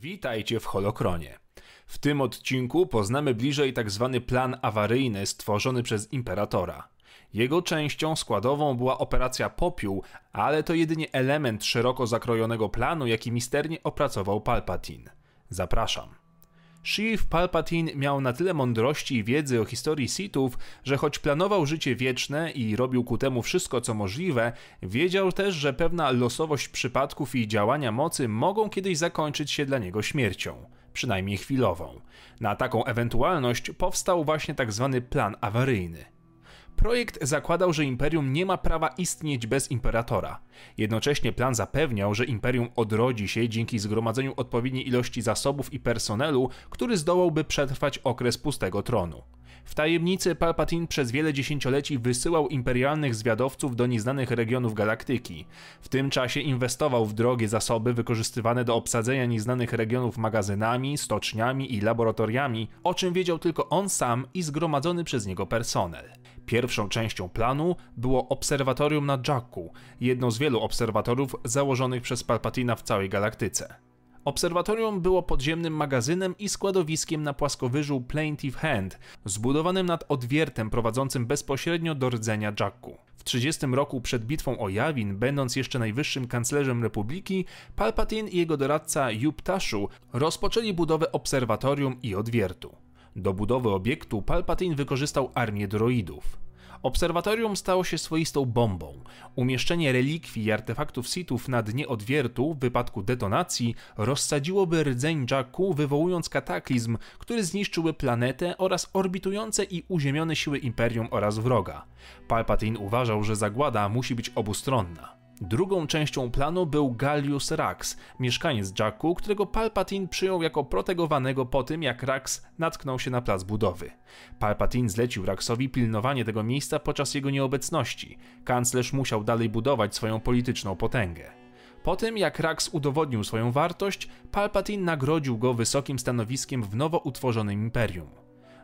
Witajcie w Holokronie. W tym odcinku poznamy bliżej tzw. Tak plan awaryjny stworzony przez Imperatora. Jego częścią składową była operacja Popiół, ale to jedynie element szeroko zakrojonego planu, jaki misternie opracował Palpatine. Zapraszam. Sheev Palpatine miał na tyle mądrości i wiedzy o historii Sithów, że choć planował życie wieczne i robił ku temu wszystko co możliwe, wiedział też, że pewna losowość przypadków i działania mocy mogą kiedyś zakończyć się dla niego śmiercią, przynajmniej chwilową. Na taką ewentualność powstał właśnie tak zwany plan awaryjny. Projekt zakładał, że imperium nie ma prawa istnieć bez imperatora. Jednocześnie plan zapewniał, że imperium odrodzi się dzięki zgromadzeniu odpowiedniej ilości zasobów i personelu, który zdołałby przetrwać okres pustego tronu. W tajemnicy Palpatine przez wiele dziesięcioleci wysyłał imperialnych zwiadowców do nieznanych regionów galaktyki. W tym czasie inwestował w drogie zasoby wykorzystywane do obsadzenia nieznanych regionów magazynami, stoczniami i laboratoriami, o czym wiedział tylko on sam i zgromadzony przez niego personel. Pierwszą częścią planu było obserwatorium na Jakku, jedno z wielu obserwatorów założonych przez Palpatina w całej galaktyce. Obserwatorium było podziemnym magazynem i składowiskiem na płaskowyżu Plaintive Hand, zbudowanym nad odwiertem prowadzącym bezpośrednio do rdzenia Jakku. W 30 roku przed bitwą o Jawin, będąc jeszcze najwyższym kanclerzem Republiki, Palpatine i jego doradca Yup Tashu rozpoczęli budowę obserwatorium i odwiertu. Do budowy obiektu Palpatine wykorzystał armię droidów. Obserwatorium stało się swoistą bombą. Umieszczenie relikwii i artefaktów Sithów na dnie odwiertu w wypadku detonacji rozsadziłoby rdzeń Jakku, wywołując kataklizm, który zniszczyłby planetę oraz orbitujące i uziemione siły Imperium oraz wroga. Palpatine uważał, że zagłada musi być obustronna. Drugą częścią planu był Gallius Rax, mieszkaniec Jacku, którego Palpatine przyjął jako protegowanego po tym, jak Rax natknął się na plac budowy. Palpatine zlecił Raxowi pilnowanie tego miejsca podczas jego nieobecności. Kanclerz musiał dalej budować swoją polityczną potęgę. Po tym, jak Rax udowodnił swoją wartość, Palpatine nagrodził go wysokim stanowiskiem w nowo utworzonym imperium.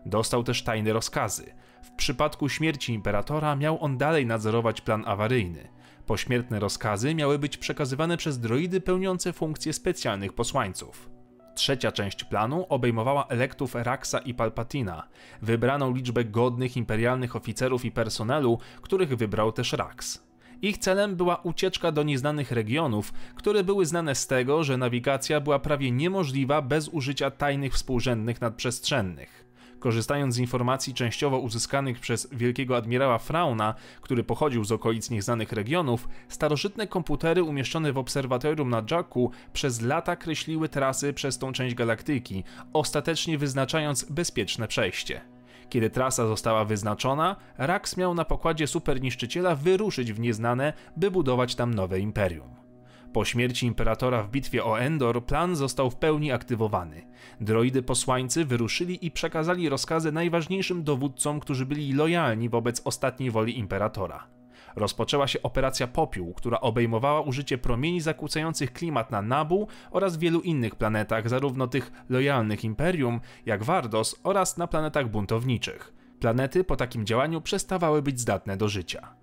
Dostał też tajne rozkazy. W przypadku śmierci imperatora miał on dalej nadzorować plan awaryjny. Pośmiertne rozkazy miały być przekazywane przez droidy pełniące funkcje specjalnych posłańców. Trzecia część planu obejmowała elektów Raxa i Palpatina, wybraną liczbę godnych imperialnych oficerów i personelu, których wybrał też Rax. Ich celem była ucieczka do nieznanych regionów, które były znane z tego, że nawigacja była prawie niemożliwa bez użycia tajnych współrzędnych nadprzestrzennych. Korzystając z informacji częściowo uzyskanych przez wielkiego admirała Frauna, który pochodził z okolic nieznanych regionów, starożytne komputery umieszczone w obserwatorium na Jakku przez lata kreśliły trasy przez tą część galaktyki, ostatecznie wyznaczając bezpieczne przejście. Kiedy trasa została wyznaczona, Rax miał na pokładzie superniszczyciela wyruszyć w nieznane, by budować tam nowe imperium. Po śmierci imperatora w bitwie o Endor plan został w pełni aktywowany. Droidy posłańcy wyruszyli i przekazali rozkazy najważniejszym dowódcom, którzy byli lojalni wobec ostatniej woli imperatora. Rozpoczęła się operacja Popiół, która obejmowała użycie promieni zakłócających klimat na Nabu oraz wielu innych planetach, zarówno tych lojalnych Imperium, jak Wardos, oraz na planetach buntowniczych. Planety po takim działaniu przestawały być zdatne do życia.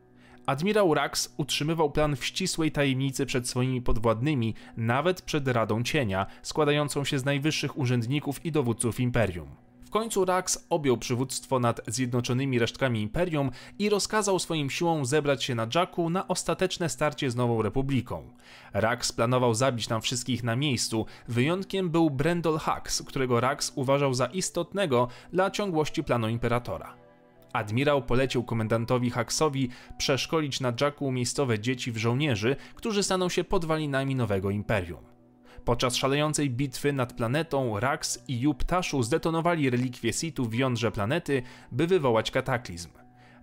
Admirał Rax utrzymywał plan w ścisłej tajemnicy przed swoimi podwładnymi, nawet przed Radą Cienia, składającą się z najwyższych urzędników i dowódców imperium. W końcu Rax objął przywództwo nad zjednoczonymi resztkami imperium i rozkazał swoim siłom zebrać się na Jakku na ostateczne starcie z Nową Republiką. Rax planował zabić tam wszystkich na miejscu, wyjątkiem był Brendol Hux, którego Rax uważał za istotnego dla ciągłości planu Imperatora. Admirał polecił komendantowi Haxowi przeszkolić na Jacku miejscowe dzieci w żołnierzy, którzy staną się podwalinami nowego imperium. Podczas szalejącej bitwy nad planetą Rax i Tashu zdetonowali relikwie Situ w jądrze planety, by wywołać kataklizm.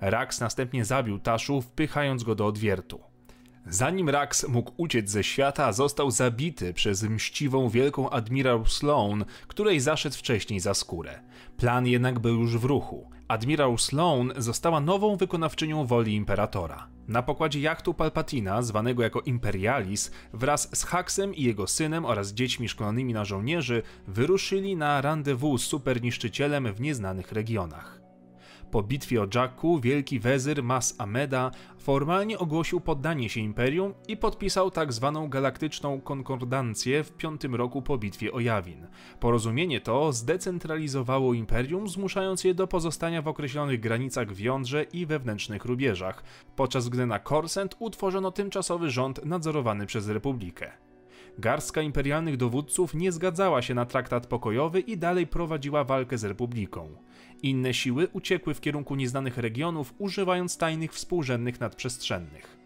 Rax następnie zabił Tashu, wpychając go do odwiertu. Zanim Rax mógł uciec ze świata, został zabity przez mściwą wielką admirał Sloan, której zaszedł wcześniej za skórę. Plan jednak był już w ruchu. Admirał Sloan została nową wykonawczynią woli imperatora. Na pokładzie jachtu Palpatina, zwanego jako Imperialis, wraz z Haxem i jego synem oraz dziećmi szkolonymi na żołnierzy, wyruszyli na rendezvous z superniszczycielem w nieznanych regionach. Po bitwie o Jakku wielki wezyr Mas Ameda formalnie ogłosił poddanie się imperium i podpisał tzw. Tak galaktyczną konkordancję w piątym roku po bitwie o Jawin. Porozumienie to zdecentralizowało imperium, zmuszając je do pozostania w określonych granicach w jądrze i wewnętrznych rubieżach, podczas gdy na Korsent utworzono tymczasowy rząd nadzorowany przez Republikę. Garstka imperialnych dowódców nie zgadzała się na traktat pokojowy i dalej prowadziła walkę z Republiką. Inne siły uciekły w kierunku nieznanych regionów, używając tajnych współrzędnych nadprzestrzennych.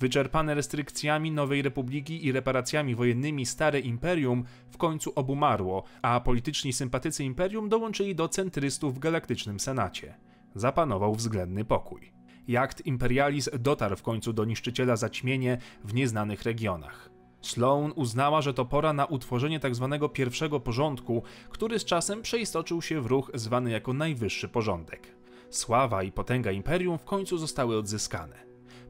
Wyczerpane restrykcjami Nowej Republiki i reparacjami wojennymi Stare Imperium w końcu obumarło, a polityczni sympatycy Imperium dołączyli do centrystów w Galaktycznym Senacie. Zapanował względny pokój. Jakt Imperialis dotarł w końcu do niszczyciela zaćmienie w nieznanych regionach. Sloan uznała, że to pora na utworzenie tzw. Tak pierwszego porządku, który z czasem przeistoczył się w ruch zwany jako najwyższy porządek. Sława i potęga imperium w końcu zostały odzyskane.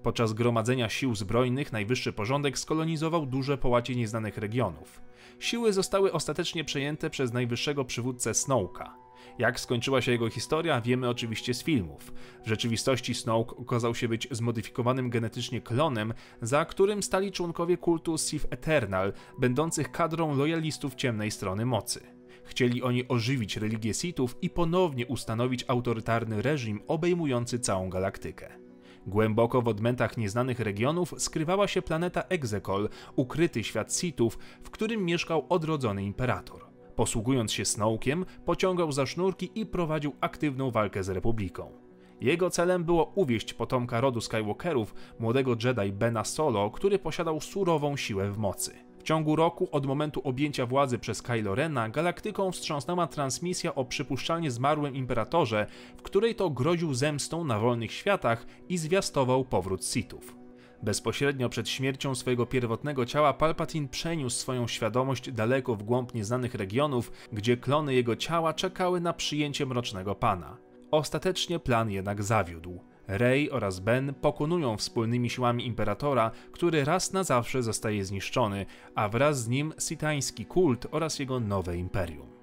Podczas gromadzenia sił zbrojnych najwyższy porządek skolonizował duże połacie nieznanych regionów. Siły zostały ostatecznie przejęte przez najwyższego przywódcę Snowka. Jak skończyła się jego historia, wiemy oczywiście z filmów. W rzeczywistości Snoke okazał się być zmodyfikowanym genetycznie klonem, za którym stali członkowie kultu Sith Eternal, będących kadrą lojalistów ciemnej strony mocy. Chcieli oni ożywić religię Sithów i ponownie ustanowić autorytarny reżim obejmujący całą galaktykę. Głęboko w odmętach nieznanych regionów skrywała się planeta Exegol, ukryty świat Sithów, w którym mieszkał odrodzony imperator. Posługując się Snowkiem, pociągał za sznurki i prowadził aktywną walkę z Republiką. Jego celem było uwieść potomka rodu Skywalkerów, młodego Jedi Bena Solo, który posiadał surową siłę w mocy. Ciągu roku od momentu objęcia władzy przez Kylo Rena galaktyką wstrząsnęła transmisja o przypuszczalnie zmarłym imperatorze, w której to groził zemstą na wolnych światach i zwiastował powrót Sithów. Bezpośrednio przed śmiercią swojego pierwotnego ciała Palpatine przeniósł swoją świadomość daleko w głąb nieznanych regionów, gdzie klony jego ciała czekały na przyjęcie Mrocznego Pana. Ostatecznie plan jednak zawiódł. Rey oraz Ben pokonują wspólnymi siłami Imperatora, który raz na zawsze zostaje zniszczony, a wraz z nim sitański kult oraz jego nowe imperium.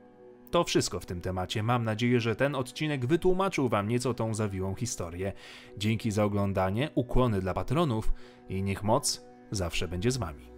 To wszystko w tym temacie. Mam nadzieję, że ten odcinek wytłumaczył Wam nieco tą zawiłą historię. Dzięki za oglądanie, ukłony dla patronów i niech moc zawsze będzie z Wami.